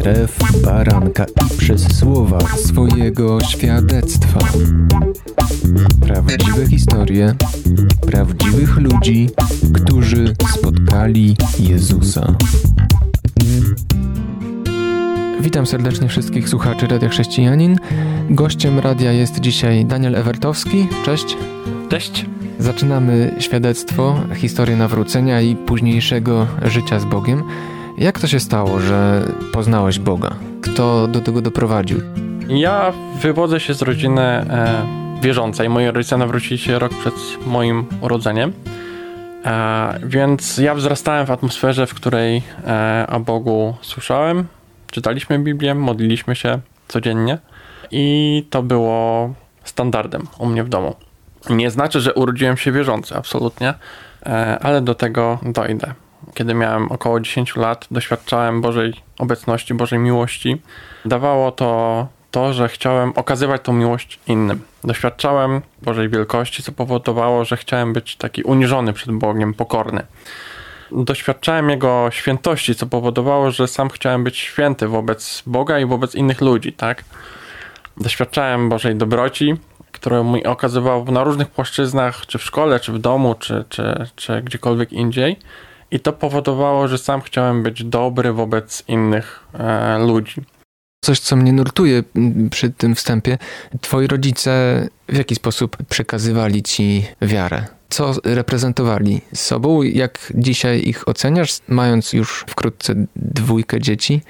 krew baranka i przez słowa swojego świadectwa. Prawdziwe historie prawdziwych ludzi, którzy spotkali Jezusa. Witam serdecznie wszystkich słuchaczy Radia Chrześcijanin. Gościem radia jest dzisiaj Daniel Ewertowski. Cześć. Cześć. Zaczynamy świadectwo, historię nawrócenia i późniejszego życia z Bogiem. Jak to się stało, że poznałeś Boga? Kto do tego doprowadził? Ja wywodzę się z rodziny e, wierzącej. Moi rodzice nawrócili się rok przed moim urodzeniem. E, więc ja wzrastałem w atmosferze, w której e, o Bogu słyszałem. Czytaliśmy Biblię, modliliśmy się codziennie i to było standardem u mnie w domu. Nie znaczy, że urodziłem się wierzący, absolutnie, e, ale do tego dojdę. Kiedy miałem około 10 lat, doświadczałem Bożej obecności, Bożej miłości. Dawało to to, że chciałem okazywać tą miłość innym. Doświadczałem Bożej wielkości, co powodowało, że chciałem być taki uniżony przed Bogiem, pokorny. Doświadczałem Jego świętości, co powodowało, że sam chciałem być święty wobec Boga i wobec innych ludzi, tak? Doświadczałem Bożej dobroci, którą mi okazywał na różnych płaszczyznach, czy w szkole, czy w domu, czy, czy, czy gdziekolwiek indziej. I to powodowało, że sam chciałem być dobry wobec innych e, ludzi. Coś, co mnie nurtuje przy tym wstępie, twoi rodzice w jaki sposób przekazywali ci wiarę? Co reprezentowali sobą? Jak dzisiaj ich oceniasz, mając już wkrótce dwójkę dzieci?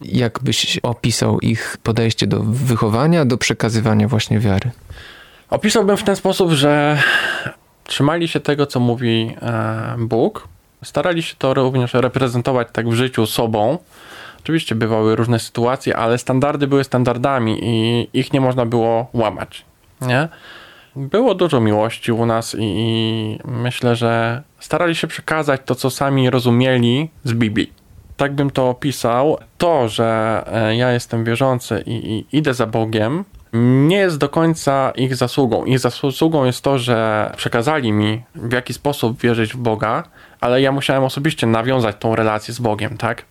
Jak byś opisał ich podejście do wychowania, do przekazywania właśnie wiary? Opisałbym w ten sposób, że trzymali się tego, co mówi e, Bóg. Starali się to również reprezentować tak w życiu sobą. Oczywiście bywały różne sytuacje, ale standardy były standardami i ich nie można było łamać. Nie? Było dużo miłości u nas i, i myślę, że starali się przekazać to, co sami rozumieli z Biblii tak bym to opisał, to, że e, ja jestem wierzący i, i, idę za Bogiem, nie jest do końca ich zasługą. Ich zasługą jest to, że przekazali mi, w jaki sposób wierzyć w Boga, ale ja musiałem osobiście nawiązać tą relację z Bogiem, tak?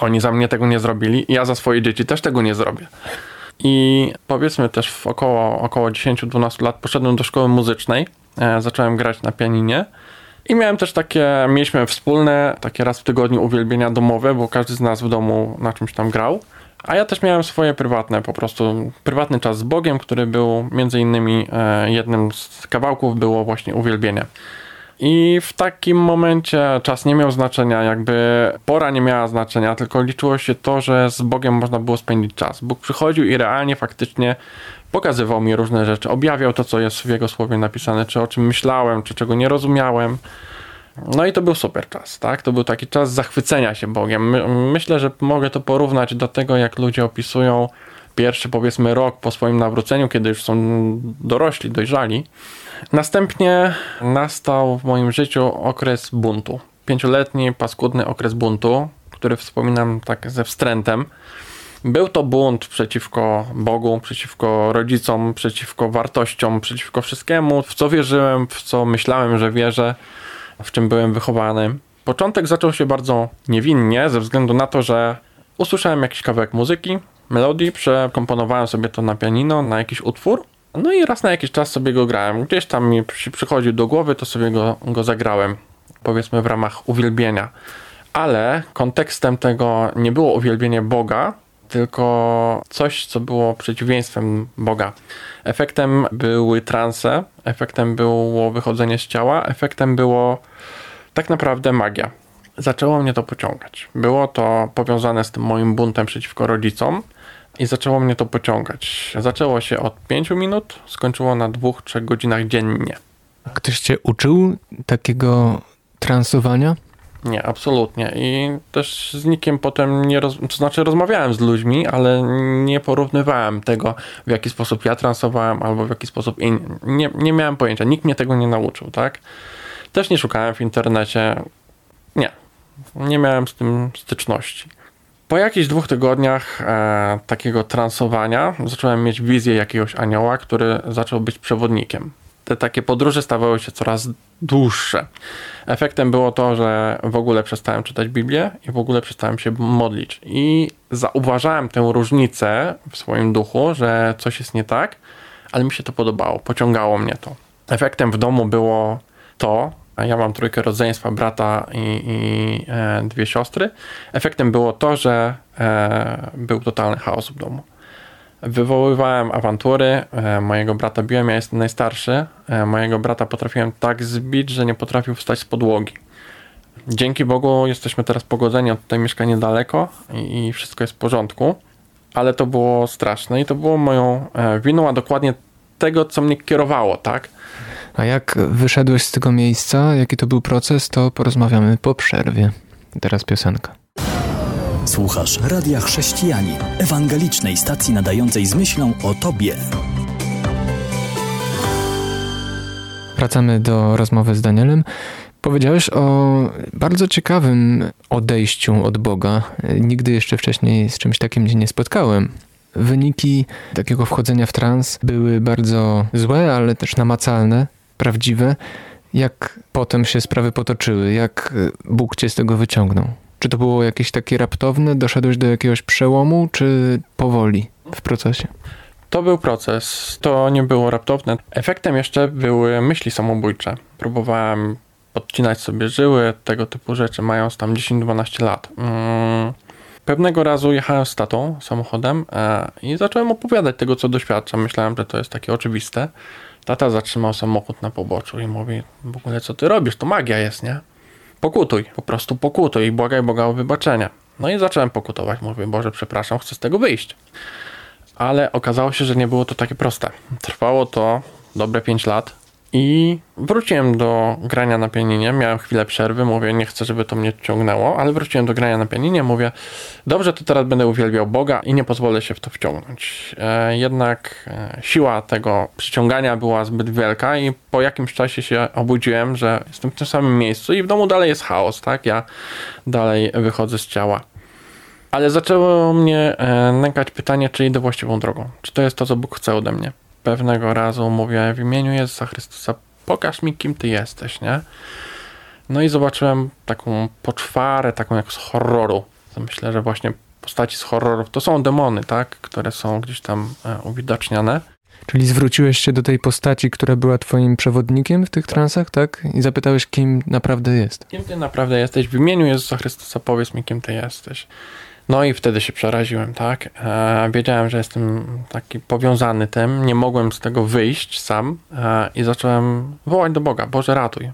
Oni za mnie tego nie zrobili, ja za swoje dzieci też tego nie zrobię. I powiedzmy też w około, około 10-12 lat poszedłem do szkoły muzycznej, e, zacząłem grać na pianinie. I miałem też takie, mieliśmy wspólne, takie raz w tygodniu uwielbienia domowe, bo każdy z nas w domu na czymś tam grał. A ja też miałem swoje prywatne, po prostu prywatny czas z Bogiem, który był między innymi e, jednym z kawałków było właśnie uwielbienie. I w takim momencie czas nie miał znaczenia, jakby pora nie miała znaczenia, tylko liczyło się to, że z Bogiem można było spędzić czas. Bóg przychodził i realnie, faktycznie pokazywał mi różne rzeczy, objawiał to, co jest w Jego słowie napisane, czy o czym myślałem, czy czego nie rozumiałem. No i to był super czas, tak? To był taki czas zachwycenia się Bogiem. My, myślę, że mogę to porównać do tego, jak ludzie opisują pierwszy, powiedzmy, rok po swoim nawróceniu, kiedy już są dorośli, dojrzali. Następnie nastał w moim życiu okres buntu. Pięcioletni, paskudny okres buntu, który wspominam tak ze wstrętem. Był to bunt przeciwko Bogu, przeciwko rodzicom, przeciwko wartościom, przeciwko wszystkiemu, w co wierzyłem, w co myślałem, że wierzę, w czym byłem wychowany. Początek zaczął się bardzo niewinnie, ze względu na to, że usłyszałem jakiś kawałek muzyki, melodii, przekomponowałem sobie to na pianino, na jakiś utwór. No i raz na jakiś czas sobie go grałem. Gdzieś tam mi przychodził do głowy, to sobie go, go zagrałem, powiedzmy w ramach uwielbienia. Ale kontekstem tego nie było uwielbienie Boga, tylko coś, co było przeciwieństwem Boga. Efektem były transe, efektem było wychodzenie z ciała, efektem było tak naprawdę magia. Zaczęło mnie to pociągać. Było to powiązane z tym moim buntem przeciwko rodzicom i zaczęło mnie to pociągać. Zaczęło się od 5 minut, skończyło na 2-3 godzinach dziennie. Ktoś cię uczył takiego transowania? Nie, absolutnie. I też z nikim potem nie, roz... to znaczy rozmawiałem z ludźmi, ale nie porównywałem tego, w jaki sposób ja transowałem albo w jaki sposób inni. Nie, nie miałem pojęcia, nikt mnie tego nie nauczył, tak? Też nie szukałem w internecie. Nie, nie miałem z tym styczności. Po jakichś dwóch tygodniach e, takiego transowania zacząłem mieć wizję jakiegoś anioła, który zaczął być przewodnikiem. te takie podróże stawały się coraz dłuższe. Efektem było to, że w ogóle przestałem czytać Biblię i w ogóle przestałem się modlić. I zauważałem tę różnicę w swoim duchu, że coś jest nie tak, ale mi się to podobało, pociągało mnie to. Efektem w domu było to, ja mam trójkę rodzeństwa, brata i, i e, dwie siostry. Efektem było to, że e, był totalny chaos w domu. Wywoływałem awantury, e, mojego brata biłem, ja jestem najstarszy. E, mojego brata potrafiłem tak zbić, że nie potrafił wstać z podłogi. Dzięki Bogu jesteśmy teraz pogodzeni, on tutaj mieszka niedaleko i, i wszystko jest w porządku. Ale to było straszne i to było moją e, winą, a dokładnie tego, co mnie kierowało, tak? A jak wyszedłeś z tego miejsca, jaki to był proces, to porozmawiamy po przerwie. Teraz piosenka. Słuchasz Radia Chrześcijani, ewangelicznej stacji nadającej z myślą o Tobie. Wracamy do rozmowy z Danielem. Powiedziałeś o bardzo ciekawym odejściu od Boga. Nigdy jeszcze wcześniej z czymś takim się nie spotkałem. Wyniki takiego wchodzenia w trans były bardzo złe, ale też namacalne, prawdziwe. Jak potem się sprawy potoczyły? Jak Bóg cię z tego wyciągnął? Czy to było jakieś takie raptowne? Doszedłeś do jakiegoś przełomu, czy powoli w procesie? To był proces, to nie było raptowne. Efektem jeszcze były myśli samobójcze. Próbowałem podcinać sobie żyły, tego typu rzeczy, mając tam 10-12 lat. Mm. Pewnego razu jechałem z tatą samochodem e, i zacząłem opowiadać tego, co doświadczam. Myślałem, że to jest takie oczywiste. Tata zatrzymał samochód na poboczu i mówi, w ogóle co ty robisz, to magia jest, nie? Pokutuj, po prostu pokutuj i błagaj Boga o wybaczenie. No i zacząłem pokutować. Mówię, Boże, przepraszam, chcę z tego wyjść. Ale okazało się, że nie było to takie proste. Trwało to dobre 5 lat. I wróciłem do grania na pianinie, miałem chwilę przerwy, mówię, nie chcę, żeby to mnie ciągnęło, ale wróciłem do grania na pianinie, mówię, dobrze, to teraz będę uwielbiał Boga i nie pozwolę się w to wciągnąć. E, jednak e, siła tego przyciągania była zbyt wielka i po jakimś czasie się obudziłem, że jestem w tym samym miejscu i w domu dalej jest chaos, tak? Ja dalej wychodzę z ciała. Ale zaczęło mnie e, nękać pytanie, czy idę właściwą drogą. Czy to jest to, co Bóg chce ode mnie pewnego razu mówię w imieniu Jezusa Chrystusa, pokaż mi, kim Ty jesteś, nie? No i zobaczyłem taką poczwarę, taką jak z horroru. Myślę, że właśnie postaci z horrorów to są demony, tak? Które są gdzieś tam e, uwidaczniane. Czyli zwróciłeś się do tej postaci, która była twoim przewodnikiem w tych transach, tak? I zapytałeś, kim naprawdę jest. Kim ty naprawdę jesteś? W imieniu Jezusa Chrystusa powiedz mi, kim ty jesteś. No i wtedy się przeraziłem, tak? E, wiedziałem, że jestem taki powiązany tym, nie mogłem z tego wyjść sam e, i zacząłem wołać do Boga, Boże ratuj.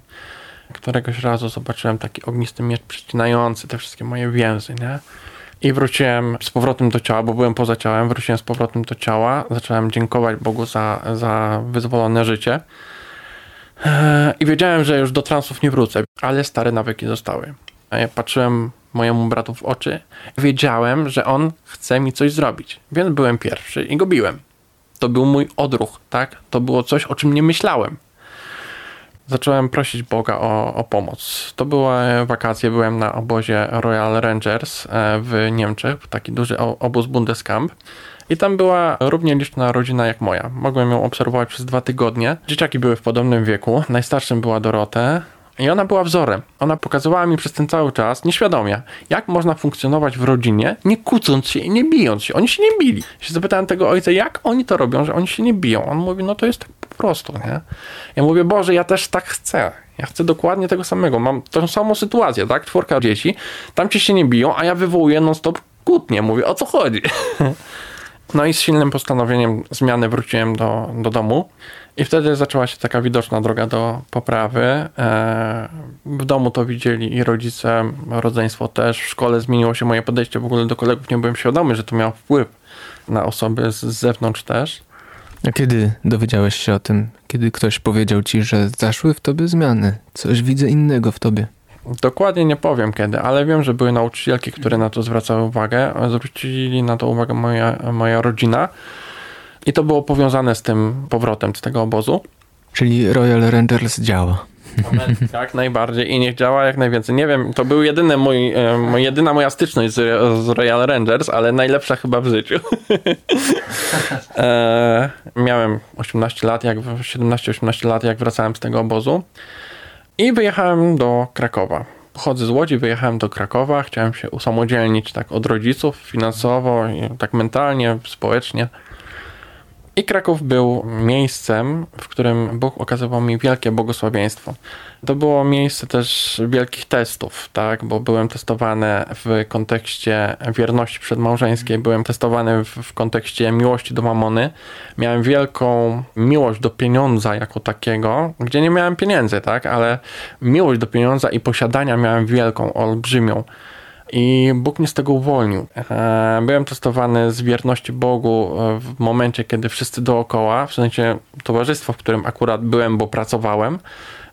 Któregoś razu zobaczyłem taki ognisty miecz przycinający te wszystkie moje więzy, nie? I wróciłem z powrotem do ciała, bo byłem poza ciałem, wróciłem z powrotem do ciała, zacząłem dziękować Bogu za, za wyzwolone życie. E, I wiedziałem, że już do transów nie wrócę, ale stare nawyki zostały. Ja patrzyłem mojemu bratu w oczy. Wiedziałem, że on chce mi coś zrobić, więc byłem pierwszy i go biłem. To był mój odruch, tak? To było coś, o czym nie myślałem. Zacząłem prosić Boga o, o pomoc. To były wakacje, byłem na obozie Royal Rangers e, w Niemczech, taki duży obóz Bundeskamp. I tam była równie liczna rodzina jak moja. Mogłem ją obserwować przez dwa tygodnie. Dzieciaki były w podobnym wieku. Najstarszym była Dorotę, i ona była wzorem. Ona pokazywała mi przez ten cały czas, nieświadomie, jak można funkcjonować w rodzinie, nie kłócąc się i nie bijąc się. Oni się nie bili. Się zapytałem tego ojca, jak oni to robią, że oni się nie biją. On mówi, no to jest tak po prostu, nie? Ja mówię, Boże, ja też tak chcę. Ja chcę dokładnie tego samego. Mam tą samą sytuację, tak? Czwórka dzieci, tam ci się nie biją, a ja wywołuję non-stop kłótnie. Mówię, o co chodzi? No i z silnym postanowieniem zmiany wróciłem do, do domu. I wtedy zaczęła się taka widoczna droga do poprawy. E, w domu to widzieli i rodzice, rodzeństwo też. W szkole zmieniło się moje podejście w ogóle do kolegów. Nie byłem świadomy, że to miało wpływ na osoby z zewnątrz też. A kiedy dowiedziałeś się o tym? Kiedy ktoś powiedział ci, że zaszły w tobie zmiany? Coś widzę innego w tobie. Dokładnie nie powiem kiedy, ale wiem, że były nauczycielki, które na to zwracały uwagę. Zwrócili na to uwagę moja, moja rodzina. I to było powiązane z tym powrotem z tego obozu. Czyli Royal Rangers działa. Jak najbardziej i niech działa jak najwięcej. Nie wiem, to był jedyny mój, e, jedyna moja styczność z, z Royal Rangers, ale najlepsza chyba w życiu. e, miałem 18 lat, jak 17-18 lat, jak wracałem z tego obozu i wyjechałem do Krakowa. Pochodzę z Łodzi, wyjechałem do Krakowa, chciałem się usamodzielnić tak od rodziców finansowo, tak mentalnie, społecznie. I Kraków był miejscem, w którym Bóg okazywał mi wielkie błogosławieństwo. To było miejsce też wielkich testów, tak, bo byłem testowany w kontekście wierności przedmałżeńskiej, byłem testowany w, w kontekście miłości do mamony. Miałem wielką miłość do pieniądza jako takiego, gdzie nie miałem pieniędzy, tak, ale miłość do pieniądza i posiadania miałem wielką, olbrzymią. I Bóg mnie z tego uwolnił. E, byłem testowany z wierności Bogu e, w momencie, kiedy wszyscy dookoła, w sensie towarzystwo, w którym akurat byłem, bo pracowałem,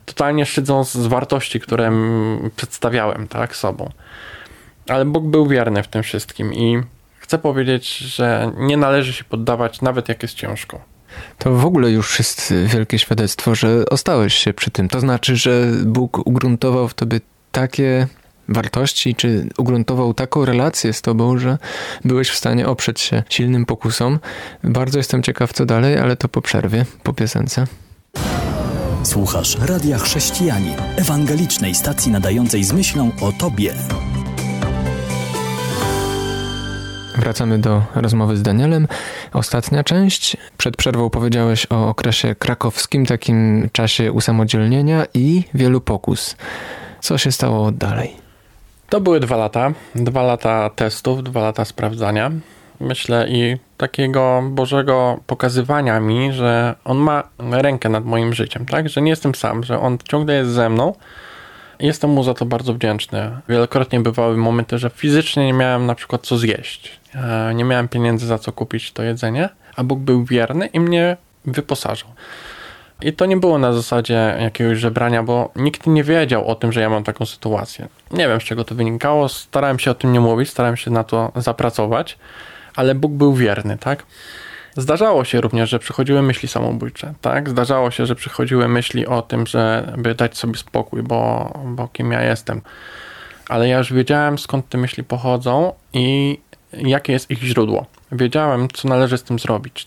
totalnie szydzą z wartości, które przedstawiałem tak, sobą. Ale Bóg był wierny w tym wszystkim i chcę powiedzieć, że nie należy się poddawać, nawet jak jest ciężko. To w ogóle już jest wielkie świadectwo, że ostałeś się przy tym. To znaczy, że Bóg ugruntował w tobie takie wartości, czy ugruntował taką relację z tobą, że byłeś w stanie oprzeć się silnym pokusom. Bardzo jestem ciekaw, co dalej, ale to po przerwie, po piosence. Słuchasz Radia Chrześcijani, ewangelicznej stacji nadającej z myślą o Tobie. Wracamy do rozmowy z Danielem. Ostatnia część. Przed przerwą powiedziałeś o okresie krakowskim, takim czasie usamodzielnienia i wielu pokus. Co się stało dalej? To były dwa lata. Dwa lata testów, dwa lata sprawdzania. Myślę i takiego Bożego pokazywania mi, że On ma rękę nad moim życiem, tak? Że nie jestem sam, że On ciągle jest ze mną. Jestem mu za to bardzo wdzięczny. Wielokrotnie bywały momenty, że fizycznie nie miałem na przykład co zjeść. E, nie miałem pieniędzy za co kupić to jedzenie, a Bóg był wierny i mnie wyposażył. I to nie było na zasadzie jakiegoś żebrania, bo nikt nie wiedział o tym, że ja mam taką sytuację. Nie wiem, z czego to wynikało. Starałem się o tym nie mówić, starałem się na to zapracować, ale Bóg był wierny, tak? Zdarzało się również, że przychodziły myśli samobójcze, tak? Zdarzało się, że przychodziły myśli o tym, żeby dać sobie spokój, bo, bo kim ja jestem. Ale ja już wiedziałem, skąd te myśli pochodzą i jakie jest ich źródło. Wiedziałem, co należy z tym zrobić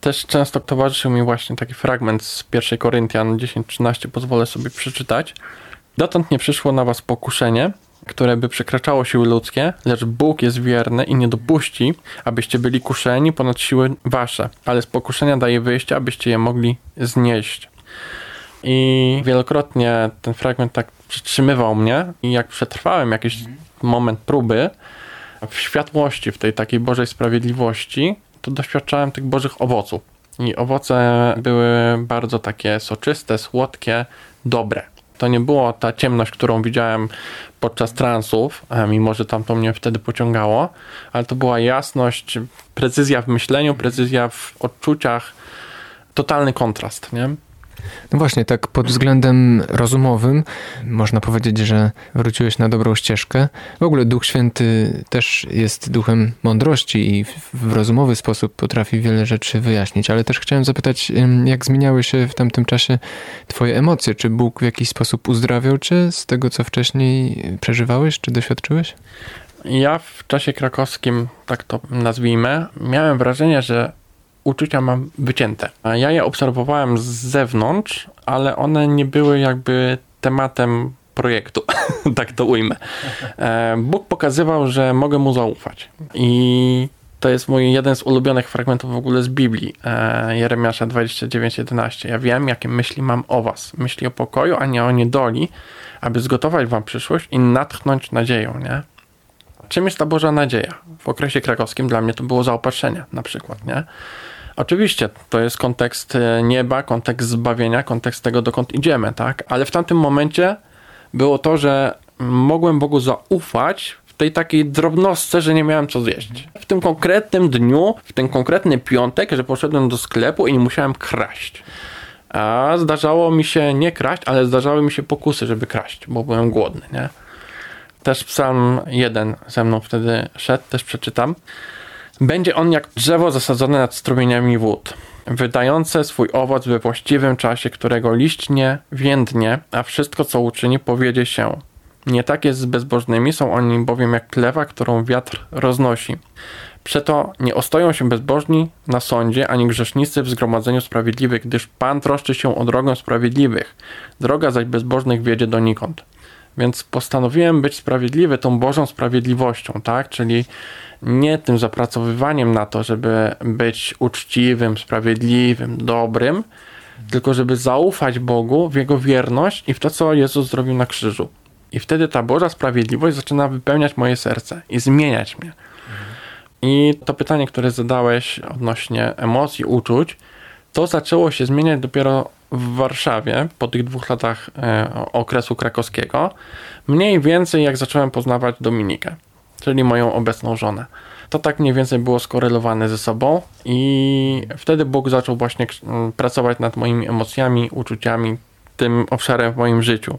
też często towarzyszył mi właśnie taki fragment z 1 Koryntian 10-13, pozwolę sobie przeczytać. Dotąd nie przyszło na was pokuszenie, które by przekraczało siły ludzkie, lecz Bóg jest wierny i nie dopuści, abyście byli kuszeni ponad siły wasze, ale z pokuszenia daje wyjście, abyście je mogli znieść. I wielokrotnie ten fragment tak przytrzymywał mnie i jak przetrwałem jakiś moment próby w światłości, w tej takiej Bożej sprawiedliwości, to doświadczałem tych bożych owoców. I owoce były bardzo takie soczyste, słodkie, dobre. To nie była ta ciemność, którą widziałem podczas transów, mimo że tam to mnie wtedy pociągało, ale to była jasność, precyzja w myśleniu, precyzja w odczuciach, totalny kontrast, nie? No właśnie, tak pod względem rozumowym można powiedzieć, że wróciłeś na dobrą ścieżkę. W ogóle Duch Święty też jest duchem mądrości i w rozumowy sposób potrafi wiele rzeczy wyjaśnić, ale też chciałem zapytać, jak zmieniały się w tamtym czasie twoje emocje? Czy Bóg w jakiś sposób uzdrawiał cię z tego, co wcześniej przeżywałeś, czy doświadczyłeś? Ja w czasie krakowskim, tak to nazwijmy, miałem wrażenie, że uczucia mam wycięte. Ja je obserwowałem z zewnątrz, ale one nie były jakby tematem projektu, tak to ujmę. E, Bóg pokazywał, że mogę mu zaufać. I to jest mój jeden z ulubionych fragmentów w ogóle z Biblii, e, Jeremiasza 29:11. Ja wiem, jakie myśli mam o was. Myśli o pokoju, a nie o niedoli, aby zgotować wam przyszłość i natchnąć nadzieją, nie? Czym jest ta Boża nadzieja? W okresie krakowskim dla mnie to było zaopatrzenie na przykład, nie? Oczywiście, to jest kontekst e, nieba, kontekst zbawienia, kontekst tego, dokąd idziemy, tak? Ale w tamtym momencie było to, że mogłem Bogu zaufać w tej takiej drobnostce, że nie miałem co zjeść. W tym konkretnym dniu, w ten konkretny piątek, że poszedłem do sklepu i nie musiałem kraść. A zdarzało mi się nie kraść, ale zdarzały mi się pokusy, żeby kraść, bo byłem głodny, nie? Też psalm jeden ze mną wtedy szedł, też przeczytam. Będzie on jak drzewo zasadzone nad strumieniami wód. wydające swój owoc we właściwym czasie, którego liść nie więdnie, a wszystko, co uczyni, powiedzie się. Nie tak jest z bezbożnymi, są oni bowiem jak plewa, którą wiatr roznosi. Przeto nie ostoją się bezbożni na sądzie, ani grzesznicy w zgromadzeniu sprawiedliwych, gdyż Pan troszczy się o drogę sprawiedliwych. Droga zaś bezbożnych wiedzie donikąd. Więc postanowiłem być sprawiedliwy tą Bożą sprawiedliwością, tak? Czyli nie tym zapracowywaniem na to, żeby być uczciwym, sprawiedliwym, dobrym, tylko żeby zaufać Bogu w Jego wierność i w to, co Jezus zrobił na krzyżu. I wtedy ta Boża sprawiedliwość zaczyna wypełniać moje serce i zmieniać mnie. I to pytanie, które zadałeś odnośnie emocji, uczuć, to zaczęło się zmieniać dopiero w Warszawie po tych dwóch latach e, okresu krakowskiego. Mniej więcej jak zacząłem poznawać Dominikę, czyli moją obecną żonę. To tak mniej więcej było skorelowane ze sobą i wtedy Bóg zaczął właśnie pracować nad moimi emocjami, uczuciami, tym obszarem w moim życiu.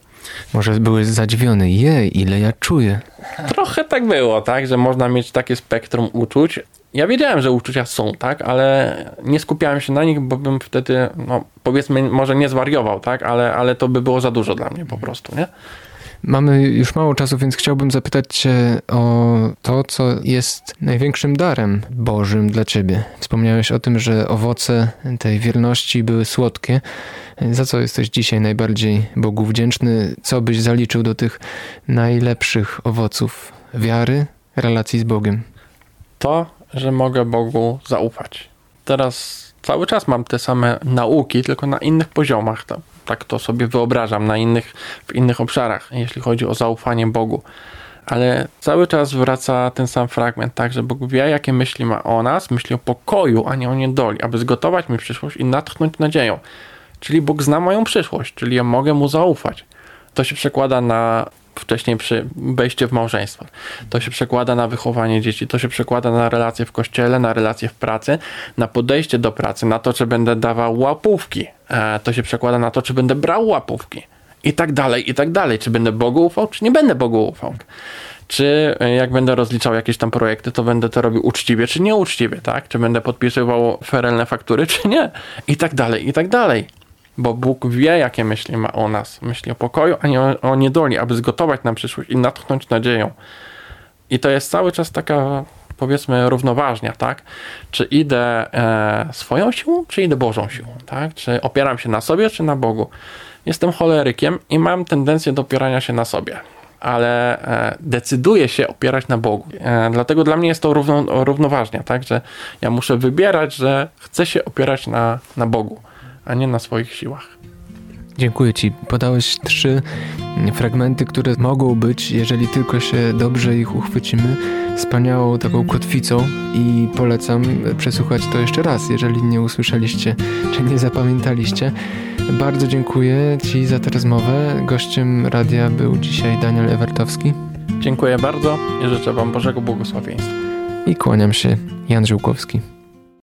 Może byłeś zadziwiony, jej, ile ja czuję. Trochę tak było, tak, że można mieć takie spektrum uczuć. Ja wiedziałem, że uczucia są, tak, ale nie skupiałem się na nich, bo bym wtedy, no, powiedzmy, może nie zwariował, tak, ale, ale to by było za dużo dla mnie po prostu, nie? Mamy już mało czasu, więc chciałbym zapytać Cię o to, co jest największym darem Bożym dla Ciebie. Wspomniałeś o tym, że owoce tej wierności były słodkie. Za co jesteś dzisiaj najbardziej Bogu wdzięczny? Co byś zaliczył do tych najlepszych owoców wiary, relacji z Bogiem? To, że mogę Bogu zaufać. Teraz cały czas mam te same nauki, tylko na innych poziomach. Tak to sobie wyobrażam, na innych, w innych obszarach, jeśli chodzi o zaufanie Bogu. Ale cały czas wraca ten sam fragment, tak, że Bóg wie, jakie myśli ma o nas, myśli o pokoju, a nie o niedoli, aby zgotować mi przyszłość i natchnąć nadzieją. Czyli Bóg zna moją przyszłość, czyli ja mogę Mu zaufać. To się przekłada na wcześniej przy wejście w małżeństwo. To się przekłada na wychowanie dzieci, to się przekłada na relacje w kościele, na relacje w pracy, na podejście do pracy, na to, czy będę dawał łapówki. E, to się przekłada na to, czy będę brał łapówki. I tak dalej, i tak dalej. Czy będę Bogu ufał, czy nie będę Bogu ufał. Czy e, jak będę rozliczał jakieś tam projekty, to będę to robił uczciwie, czy nieuczciwie, tak? Czy będę podpisywał ferelne faktury, czy nie? I tak dalej, i tak dalej bo Bóg wie, jakie myśli ma o nas. Myśli o pokoju, a nie o, o niedoli, aby zgotować nam przyszłość i natchnąć nadzieją. I to jest cały czas taka, powiedzmy, równoważnia, tak? Czy idę e, swoją siłą, czy idę Bożą siłą, tak? Czy opieram się na sobie, czy na Bogu? Jestem cholerykiem i mam tendencję do opierania się na sobie ale e, decyduję się opierać na Bogu. E, dlatego dla mnie jest to równo, równoważnia, tak? Że ja muszę wybierać, że chcę się opierać na, na Bogu a nie na swoich siłach. Dziękuję Ci. Podałeś trzy fragmenty, które mogą być, jeżeli tylko się dobrze ich uchwycimy, wspaniałą taką kotwicą i polecam przesłuchać to jeszcze raz, jeżeli nie usłyszeliście czy nie zapamiętaliście. Bardzo dziękuję Ci za tę rozmowę. Gościem radia był dzisiaj Daniel Ewertowski. Dziękuję bardzo i życzę Wam Bożego błogosławieństwa. I kłaniam się, Jan Żyłkowski.